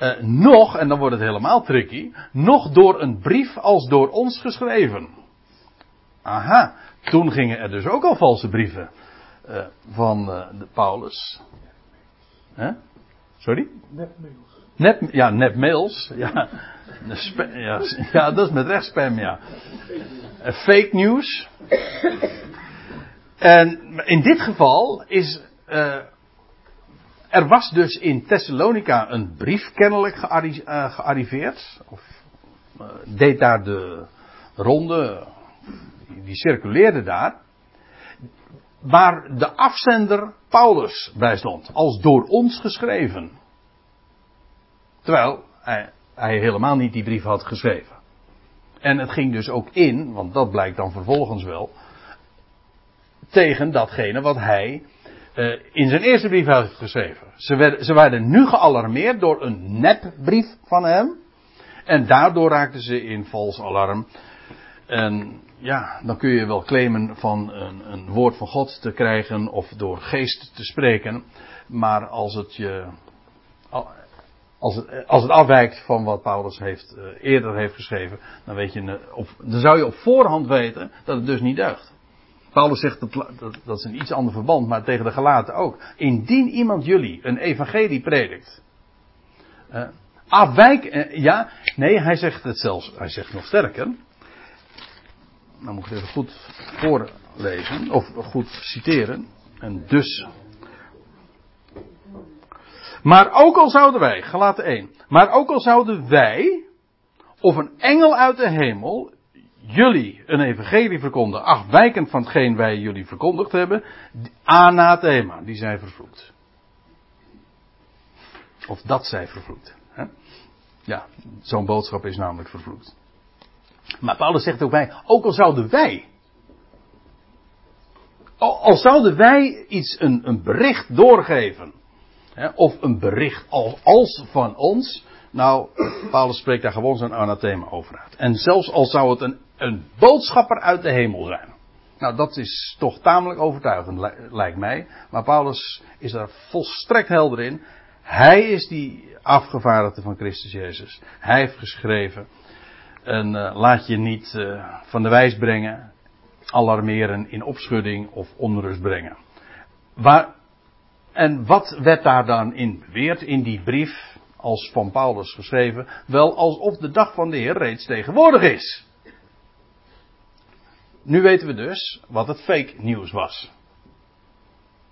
uh, nog, en dan wordt het helemaal tricky, nog door een brief als door ons geschreven. Aha, toen gingen er dus ook al valse brieven uh, van uh, de Paulus. Sorry? Nepmails. Nep, ja, nepmails. Ja. ja, (laughs) ja, dat is met recht spam, ja. fake news. En in dit geval is er was dus in Thessalonica een brief kennelijk eh, gearriveerd. Of deed daar de ronde. Die circuleerde daar. Waar de afzender Paulus bij stond. Als door ons geschreven. Terwijl hij, helemaal niet die brief had geschreven. En het ging dus ook in, want dat blijkt dan vervolgens wel. Tegen datgene wat hij uh, in zijn eerste brief heeft geschreven. Ze werden, ze werden nu gealarmeerd door een nepbrief van hem. En daardoor raakten ze in vals alarm. En ja, dan kun je wel claimen van een, een, woord van God te krijgen of door geest te spreken. Maar als het je. Als het, als het afwijkt van wat Paulus heeft, uh, eerder heeft geschreven, dan, weet je, op, dan zou je op voorhand weten dat het dus niet deugt. Paulus zegt dat, dat, is een iets ander verband, maar tegen de gelaten ook. Indien iemand jullie een evangelie predikt. Uh, afwijk, ja, nee, hij zegt het zelfs, hij zegt nog sterker. Dan moet ik het even goed voorlezen, of goed citeren. En dus. Maar ook al zouden wij, gelaten 1, maar ook al zouden wij, of een engel uit de hemel, jullie een evangelie verkondigen, afwijkend van hetgeen wij jullie verkondigd hebben, anathema, die zijn vervloekt. Of dat zij vervloekt. Ja, zo'n boodschap is namelijk vervloekt. Maar Paulus zegt ook bij, ook al zouden wij, al, zouden wij iets, een, een bericht doorgeven, hè, of een bericht als, van ons, nou, Paulus spreekt daar gewoon zo'n anathema over uit. En zelfs al zou het een een boodschapper uit de hemel zijn. Nou, dat is toch tamelijk overtuigend, lijkt mij. Maar Paulus is daar volstrekt helder in. Hij is die afgevaardigde van Christus Jezus. Hij heeft geschreven. En uh, laat je niet uh, van de wijs brengen, alarmeren, in opschudding of onrust brengen. Waar, en wat werd daar dan in beweerd in die brief, als van Paulus geschreven? Wel alsof de dag van de Heer reeds tegenwoordig is. nu weten we dus wat het fake nieuws was.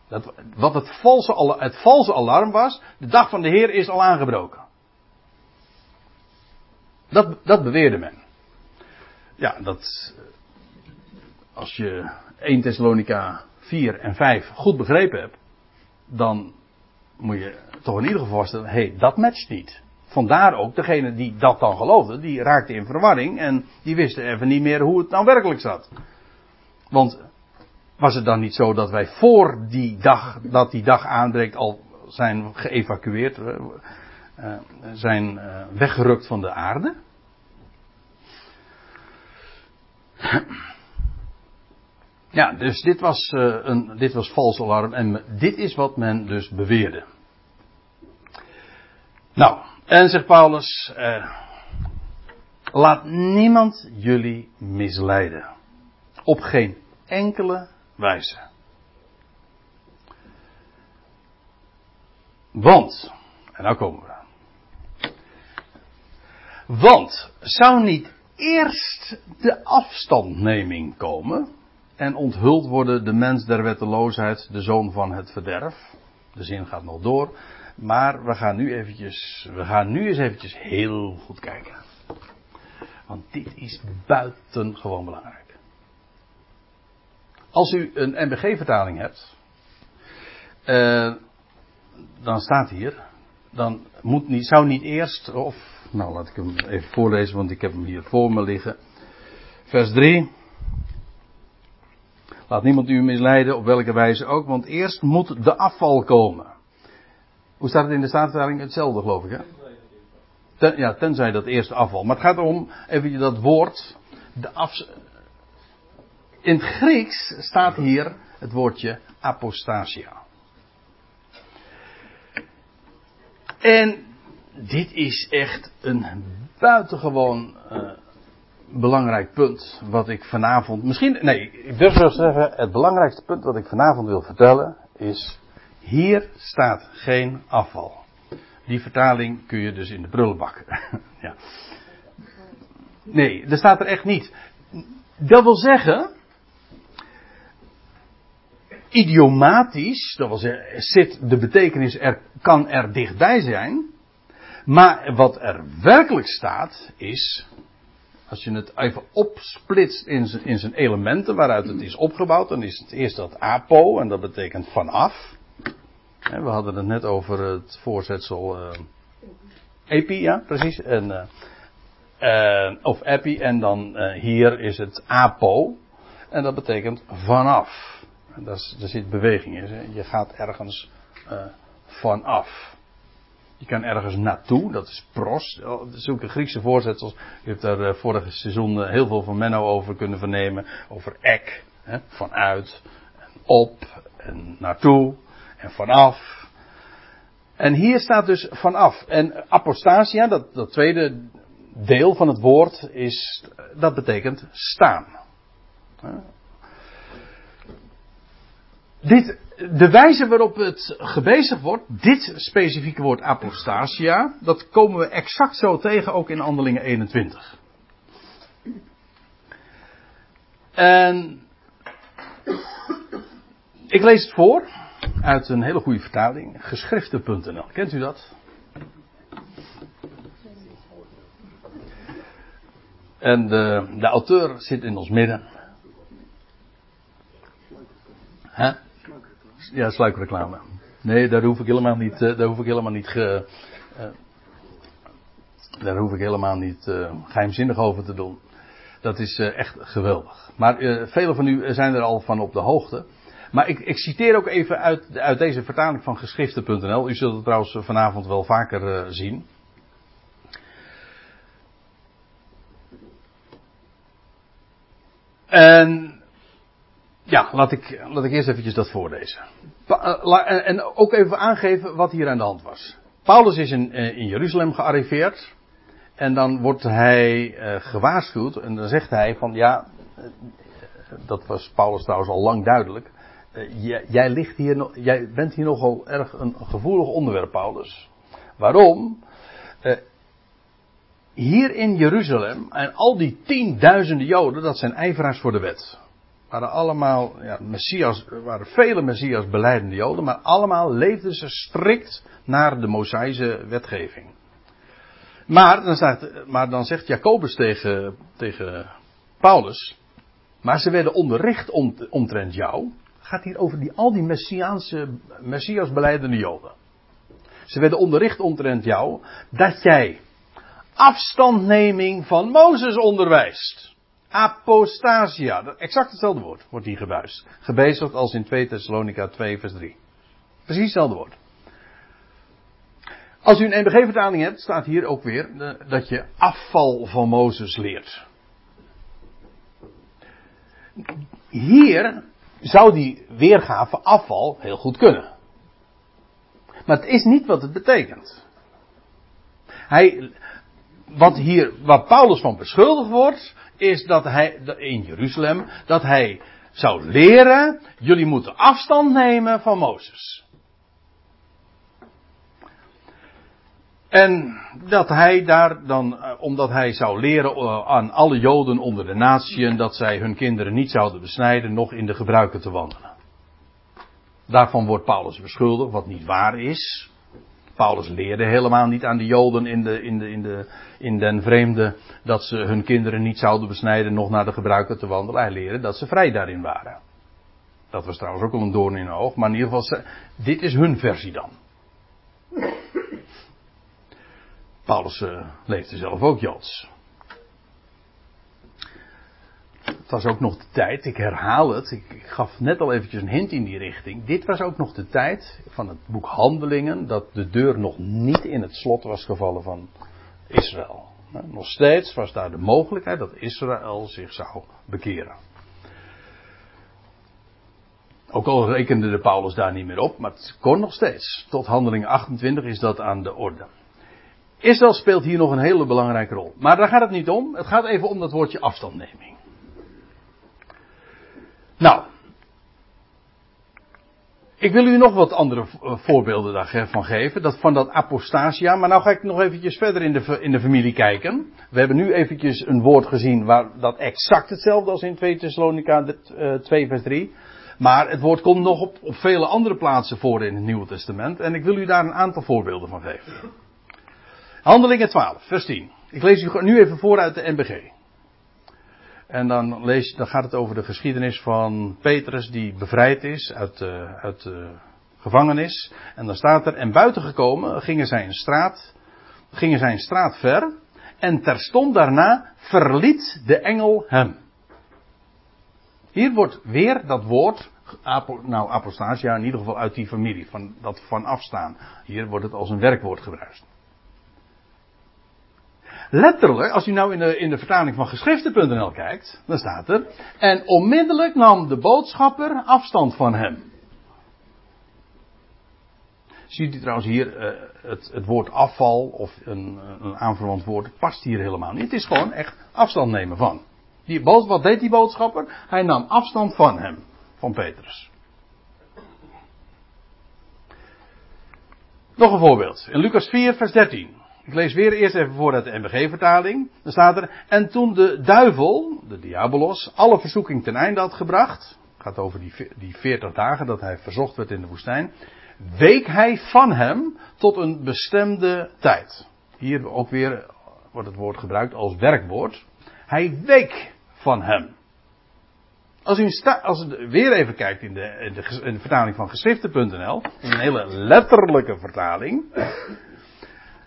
Dat, wat het valse, het valse alarm was, de dag van de Heer is al aangebroken. Dat, dat beweerde men. Ja, dat. Als je 1 Thessalonica 4 en 5 goed begrepen hebt, dan moet je toch in ieder geval vaststellen: hé, hey, dat matcht niet. Vandaar ook, degene die dat dan geloofde, die raakte in verwarring en die wisten even niet meer hoe het nou werkelijk zat. Want was het dan niet zo dat wij voor die dag, dat die dag aanbreekt, al zijn geëvacueerd, uh, zijn uh, weggerukt van de aarde? (clears throat) Ja, dus dit was, uh, een, dit was vals alarm en dit is wat men dus beweerde. Nou, en zegt Paulus, laat niemand jullie misleiden. Op geen enkele wijze. Want, en nou komen we. Want, zou niet eerst de afstandneming komen en onthuld worden de mens der wetteloosheid, de zoon van het verderf. De zin gaat nog door, maar we gaan nu eventjes, we gaan nu eens eventjes heel goed kijken. Want dit is buitengewoon belangrijk. Als u een MBG-vertaling hebt, uh, dan staat hier, dan moet niet, zou niet eerst, of, nou laat ik hem even voorlezen, want ik heb hem hier voor me liggen. Vers 3. Laat niemand u misleiden, op welke wijze ook, want eerst moet de afval komen. Hoe staat het in de Statenvertaling? Hetzelfde, geloof ik, hè? Ja, tenzij dat eerste afval. Maar het gaat erom, even dat woord, de af, in het Grieks staat hier het woordje apostasia. En dit is echt een buitengewoon uh, belangrijk punt wat ik vanavond, misschien, nee, ik durf wel zeggen, het belangrijkste punt wat ik vanavond wil vertellen is, hier staat geen afval. Die vertaling kun je dus in de prullenbak. (laughs) ja. Nee, er staat er echt niet. Dat wil zeggen, idiomatisch, dat wil zeggen, zit de betekenis er, kan er dichtbij zijn. Maar wat er werkelijk staat is, als je het even opsplitst in zijn, in zijn elementen waaruit het is opgebouwd, dan is het eerst dat apo en dat betekent vanaf. We hadden het net over het voorzetsel uh, epi, ja precies. En, uh, uh, of epi en dan hier is het apo en dat betekent vanaf. Daar, zit beweging in. Je gaat ergens vanaf. Je kan ergens naartoe, dat is pros. Zulke Griekse voorzetsels. Je hebt daar uh, vorige seizoen uh, heel veel van Menno over kunnen vernemen. Over ek, hè, vanuit, en op, en naartoe, en vanaf. En hier staat dus vanaf. En apostasia, dat, dat tweede deel van het woord, is, dat betekent staan dit, de wijze waarop het gebezigd wordt, dit specifieke woord apostasia, dat komen we exact zo tegen ook in Handelingen 21. En ik lees het voor uit een hele goede vertaling, geschriften.nl. Kent u dat? En de, de auteur zit in ons midden. Huh? Ja, sluikreclame. Nee, daar hoef ik helemaal niet, uh, daar hoef ik helemaal niet ge, uh, daar hoef ik helemaal niet uh, geheimzinnig over te doen. Dat is echt geweldig. Maar velen van u zijn er al van op de hoogte. Maar ik, ik citeer ook even uit, uit deze vertaling van geschriften.nl. U zult het trouwens vanavond wel vaker zien. En ja, laat ik, laat ik eerst eventjes dat voorlezen. Eh, en ook even aangeven wat hier aan de hand was. Paulus is in, eh, in Jeruzalem gearriveerd. En dan wordt hij uh, gewaarschuwd. En dan zegt hij van ja, dat was Paulus trouwens al lang duidelijk. Jij, ligt hier, jij bent hier nogal erg een gevoelig onderwerp, Paulus. Waarom? Hier in Jeruzalem en al die tienduizenden Joden, dat zijn ijveraars voor de wet. Waren allemaal, ja, Messias, waren vele Messias beleidende Joden, maar allemaal leefden ze strikt naar de Mosaïsche wetgeving. Maar dan, maar dan zegt Jacobus tegen, tegen Paulus, maar ze werden onderricht om, omtrent jou. Gaat hier over die, al die Messiaanse, Messias beleidende Joden. Ze werden onderricht omtrent jou dat jij afstandneming van Mozes onderwijst. Apostasia, exact hetzelfde woord wordt hier gebuist. Gebezigd als in 2 Thessalonica 2 vers 3. Precies hetzelfde woord. Als u een NBG-vertaling hebt, staat hier ook weer eh, dat je afval van Mozes leert. Hier zou die weergave afval heel goed kunnen. Maar het is niet wat het betekent. Hij, wat hier, waar Paulus van beschuldigd wordt, is dat hij, in Jeruzalem, dat hij zou leren, jullie moeten afstand nemen van Mozes. En dat hij daar dan, eh, omdat hij zou leren eh, aan alle Joden onder de natieën, dat zij hun kinderen niet zouden besnijden, nog in de gebruiken te wandelen. Daarvan wordt Paulus beschuldigd, wat niet waar is. Paulus leerde helemaal niet aan de Joden in, de, in, de, in, de, in den vreemde dat ze hun kinderen niet zouden besnijden, nog naar de gebruiken te wandelen. Hij leerde dat ze vrij daarin waren. Dat was trouwens ook al een doorn in hun oog, maar in ieder geval, dit is hun versie dan. Paulus uh, leefde zelf ook Joods. Het was ook nog de tijd, ik herhaal het, ik, gaf net al eventjes een hint in die richting. Dit was ook nog de tijd van het boek Handelingen, dat de deur nog niet in het slot was gevallen van Israël. Nog steeds was daar de mogelijkheid dat Israël zich zou bekeren. Ook al rekende de Paulus daar niet meer op, maar het kon nog steeds. Tot handeling 28 is dat aan de orde. Israël speelt hier nog een hele belangrijke rol. Maar daar gaat het niet om. Het gaat even om dat woordje afstandneming. Nou. Ik wil u nog wat andere eh, voorbeelden daarvan geven. Dat van dat apostasia. Maar nou ga ik nog eventjes verder in de, in de familie kijken. We hebben nu eventjes een woord gezien waar dat exact hetzelfde als in 2 Thessalonica 2 eh, vers 3. Maar het woord komt nog op, op vele andere plaatsen voor in het Nieuwe Testament. En ik wil u daar een aantal voorbeelden van geven. Handelingen 12, vers 10. Ik lees u nu even voor uit de NBG. En dan, lees, dan gaat het over de geschiedenis van Petrus die bevrijd is uit, de, uit gevangenis. En dan staat er, en buiten gekomen gingen zij een straat, gingen zij een straat ver. En terstond daarna verliet de engel hem. Hier wordt weer dat woord, nou apostasia in ieder geval uit die familie, van dat van afstaan. Hier wordt het als een werkwoord gebruikt. Letterlijk, als u nou in de, in de vertaling van geschriften.nl kijkt, dan staat er. En onmiddellijk nam de boodschapper afstand van hem. Ziet u trouwens hier uh, het, het, woord afval of een, een aanverwant woord past hier helemaal niet. Het is gewoon echt afstand nemen van. Die, wat deed die boodschapper? Hij nam afstand van hem, van Petrus. Nog een voorbeeld. In Lucas 4, vers 13. Ik lees weer eerst even voor uit de MBG-vertaling. Dan staat er, en toen de duivel, de diabolos, alle verzoeking ten einde had gebracht, gaat over die, die 40 dagen dat hij verzocht werd in de woestijn, week hij van hem tot een bestemde tijd. Hier ook weer wordt het woord gebruikt als werkwoord. Hij week van hem. Als u, als u weer even kijkt in de, de, in de vertaling van geschriften.nl, een hele letterlijke vertaling,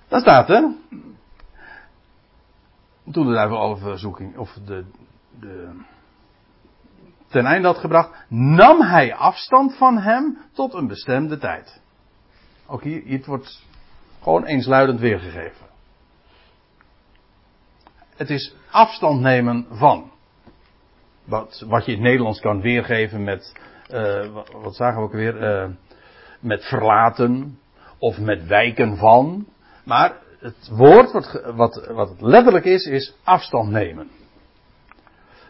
dan staat er. Toen de duivel alle verzoeking, of de, de, ten einde had gebracht, nam hij afstand van hem tot een bestemde tijd. Ook hier, hier wordt gewoon eensluidend weergegeven. Het is afstand nemen van. Wat, wat je in het Nederlands kan weergeven met, uh, wat, zagen we ook weer, uh, met verlaten of met wijken van. Maar het woord wat, wat, wat het letterlijk is, is afstand nemen.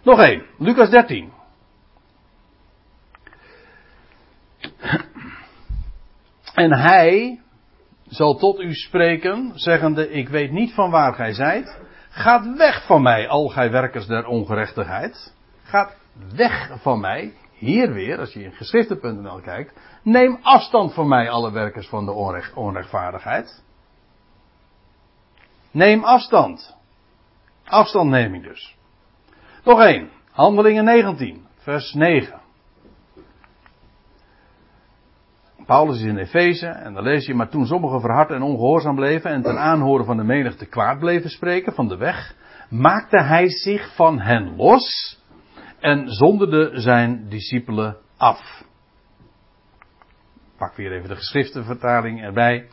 Nog één, Lucas 13. En hij zal tot u spreken, zeggende: Ik weet niet van waar gij zijt. Gaat weg van mij, al gij werkers der ongerechtigheid. gaat weg van mij. Hier weer, als je in geschriften.nl kijkt, neem afstand van mij, alle werkers van de onrecht, onrechtvaardigheid. Neem afstand. Afstandneming dus. Nog één. Handelingen 19, vers 9. Paulus is in Efeze en dan lees je, maar toen sommigen verhard en ongehoorzaam bleven en ten aanhoren van de menigte kwaad bleven spreken van de weg, maakte hij zich van hen los en zonderde zijn discipelen af. Pak weer even de geschriftenvertaling erbij.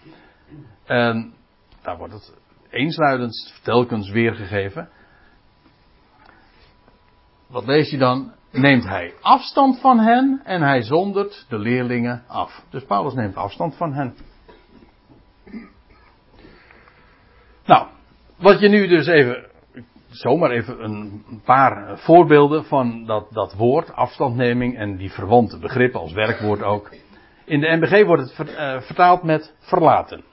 En daar wordt het eensluidend telkens weergegeven. Wat lees je dan? Neemt hij afstand van hen en hij zondert de leerlingen af. Dus Paulus neemt afstand van hen. Nou, wat je nu dus even, zomaar even een paar voorbeelden van dat, dat woord, afstandneming en die verwante begrippen als werkwoord ook. In de MBG wordt het eh, vertaald met verlaten.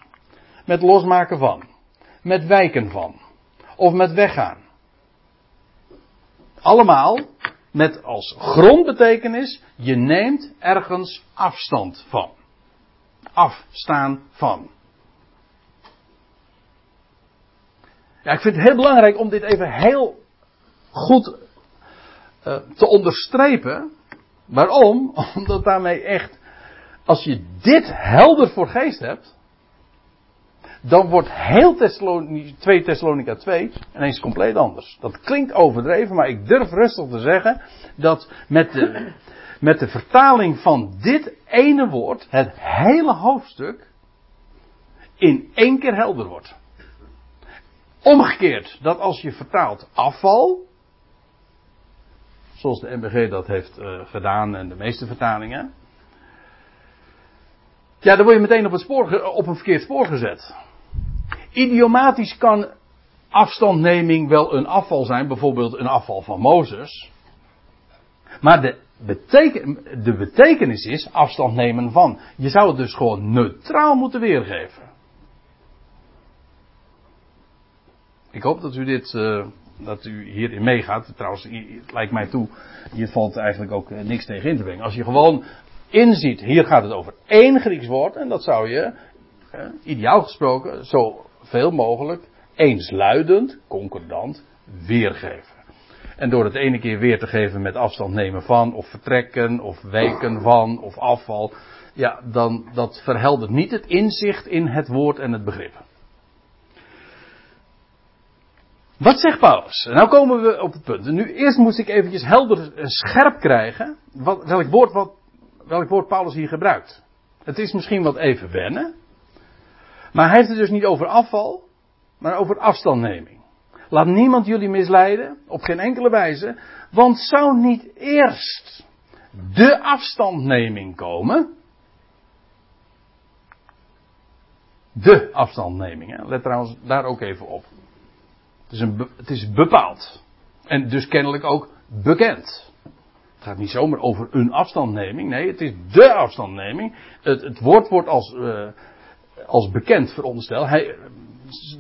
Met losmaken van. Met wijken van. Of met weggaan. Allemaal met als grondbetekenis, je neemt ergens afstand van. Afstaan van. Ja, ik vind het heel belangrijk om dit even heel goed uh, te onderstrepen. Waarom? (laughs) Omdat daarmee echt, als je dit helder voor geest hebt, dan wordt heel 2 Thessalonica 2 ineens compleet anders. Dat klinkt overdreven, maar ik durf rustig te zeggen dat met de, met de vertaling van dit ene woord het hele hoofdstuk in één keer helder wordt. Omgekeerd, dat als je vertaalt afval, zoals de MBG dat heeft uh, gedaan en de meeste vertalingen, ja, dan word je meteen op, het spoor, op een verkeerd spoor gezet. Idiomatisch kan afstandneming wel een afval zijn, bijvoorbeeld een afval van Mozes. Maar de, beteken, de betekenis is afstand nemen van. Je zou het dus gewoon neutraal moeten weergeven. Ik hoop dat u dit, uh, dat u hierin meegaat. Trouwens, het lijkt mij toe, hier valt eigenlijk ook eh, niks tegen in te brengen. Als je gewoon inziet, hier gaat het over één Grieks woord, en dat zou je, ideaal gesproken, zo veel mogelijk eensluidend, concordant weergeven. En door het ene keer weer te geven met afstand nemen van, of vertrekken, of weken van, of afval, ja, dan dat verheldert niet het inzicht in het woord en het begrip. Wat zegt Paulus? Nou komen we op het punt. nu eerst moest ik eventjes helder en scherp krijgen wat, welk, woord, wat, welk woord Paulus hier gebruikt. Het is misschien wat even wennen. Maar hij heeft het dus niet over afval, maar over afstandneming. Laat niemand jullie misleiden, op geen enkele wijze, want zou niet eerst de afstandneming komen? De afstandneming, hè? let trouwens daar ook even op. Het is, een, het is bepaald. En dus kennelijk ook bekend. Het gaat niet zomaar over een afstandneming. Nee, het is de afstandneming. Het, het woord wordt als, uh, als bekend veronderstel. Hij,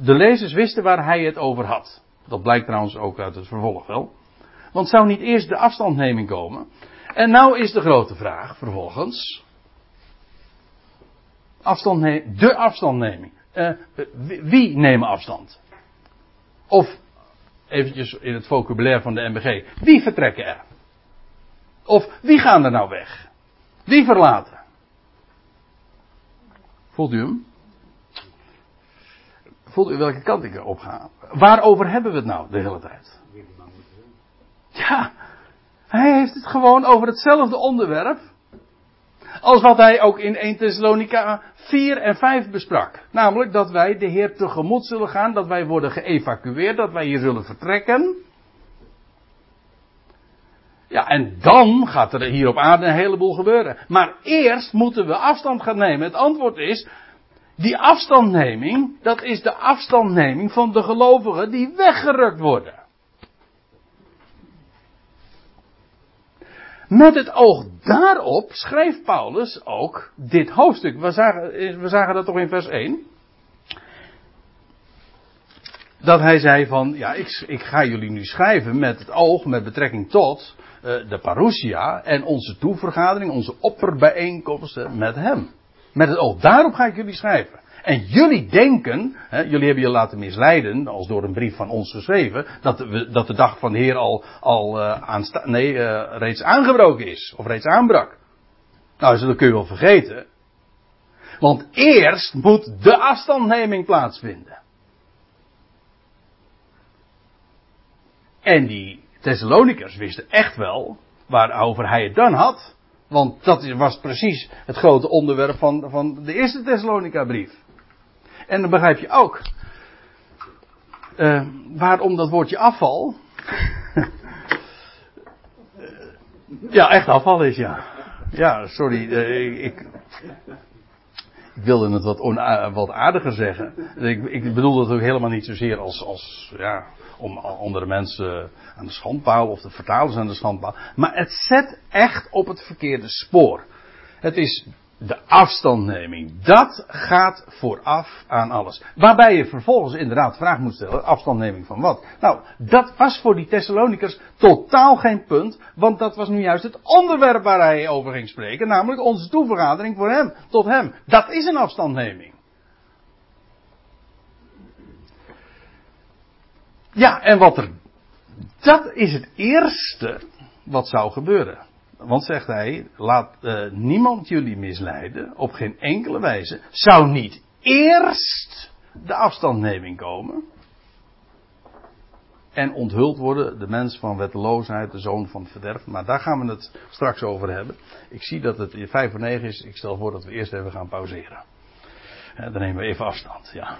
de lezers wisten waar hij het over had. Dat blijkt trouwens ook uit het vervolg wel. Want zou niet eerst de afstandneming komen? En nou is de grote vraag vervolgens. Afstandne de afstandneming. Uh, wie nemen afstand? Of, eventjes in het vocabulaire van de MBG, wie vertrekken er? Of wie gaan er nou weg? Wie verlaten? Voelt u hem? Voelt u welke kant ik erop ga? Waarover hebben we het nou de hele tijd? Ja, hij heeft het gewoon over hetzelfde onderwerp. Als wat hij ook in 1 Thessalonica 4 en 5 besprak. Namelijk dat wij de Heer tegemoet zullen gaan, dat wij worden geëvacueerd, dat wij hier zullen vertrekken. Ja, en dan gaat er hier op aarde een heleboel gebeuren. Maar eerst moeten we afstand gaan nemen. Het antwoord is, die afstandneming, dat is de afstandneming van de gelovigen die weggerukt worden. Met het oog daarop schreef Paulus ook dit hoofdstuk. We zagen, we dat toch in vers 1. dat hij zei van, ja, ik, ik ga jullie nu schrijven met het oog, met betrekking tot de parousia en onze toevergadering, onze opperbijeenkomsten met hem. Met het oog, daarop ga ik jullie schrijven. En jullie denken, hè, jullie hebben je laten misleiden, als door een brief van ons geschreven, dat de, dat de dag van de Heer al, al aansta- nee, reeds aangebroken is, of reeds aanbrak. Nou, dat kun je wel vergeten. Want eerst moet de afstandneming plaatsvinden. En die Thessalonikers wisten echt wel waarover hij het dan had. Want dat was precies het grote onderwerp van, van de eerste Thessalonica brief. En dan begrijp je ook uh, waarom dat woordje afval. (laughs) ja, echt afval is, ja. Ja, sorry, uh, ik, wilde het wat, wat aardiger zeggen. Ik, ik bedoel dat ook helemaal niet zozeer als, als ja, om andere mensen aan de schandpaal of de vertalers aan de schandpaal. Maar het zet echt op het verkeerde spoor. Het is de afstandneming. Dat gaat vooraf aan alles. Waarbij je vervolgens inderdaad de vraag moet stellen: afstandneming van wat? Nou, dat was voor die Thessalonikers totaal geen punt, want dat was nu juist het onderwerp waar hij over ging spreken, namelijk onze toevergadering voor hem, tot hem. Dat is een afstandneming. Ja, en wat er. Dat is het eerste wat zou gebeuren. Want zegt hij, laat uh, niemand jullie misleiden, op geen enkele wijze. Zou niet eerst de afstandneming komen? En onthuld worden de mens van wetteloosheid, de zoon van verderf. Maar daar gaan we het straks over hebben. Ik zie dat het 5 voor 9 is. Ik stel voor dat we eerst even gaan pauzeren. dan nemen we even afstand, ja.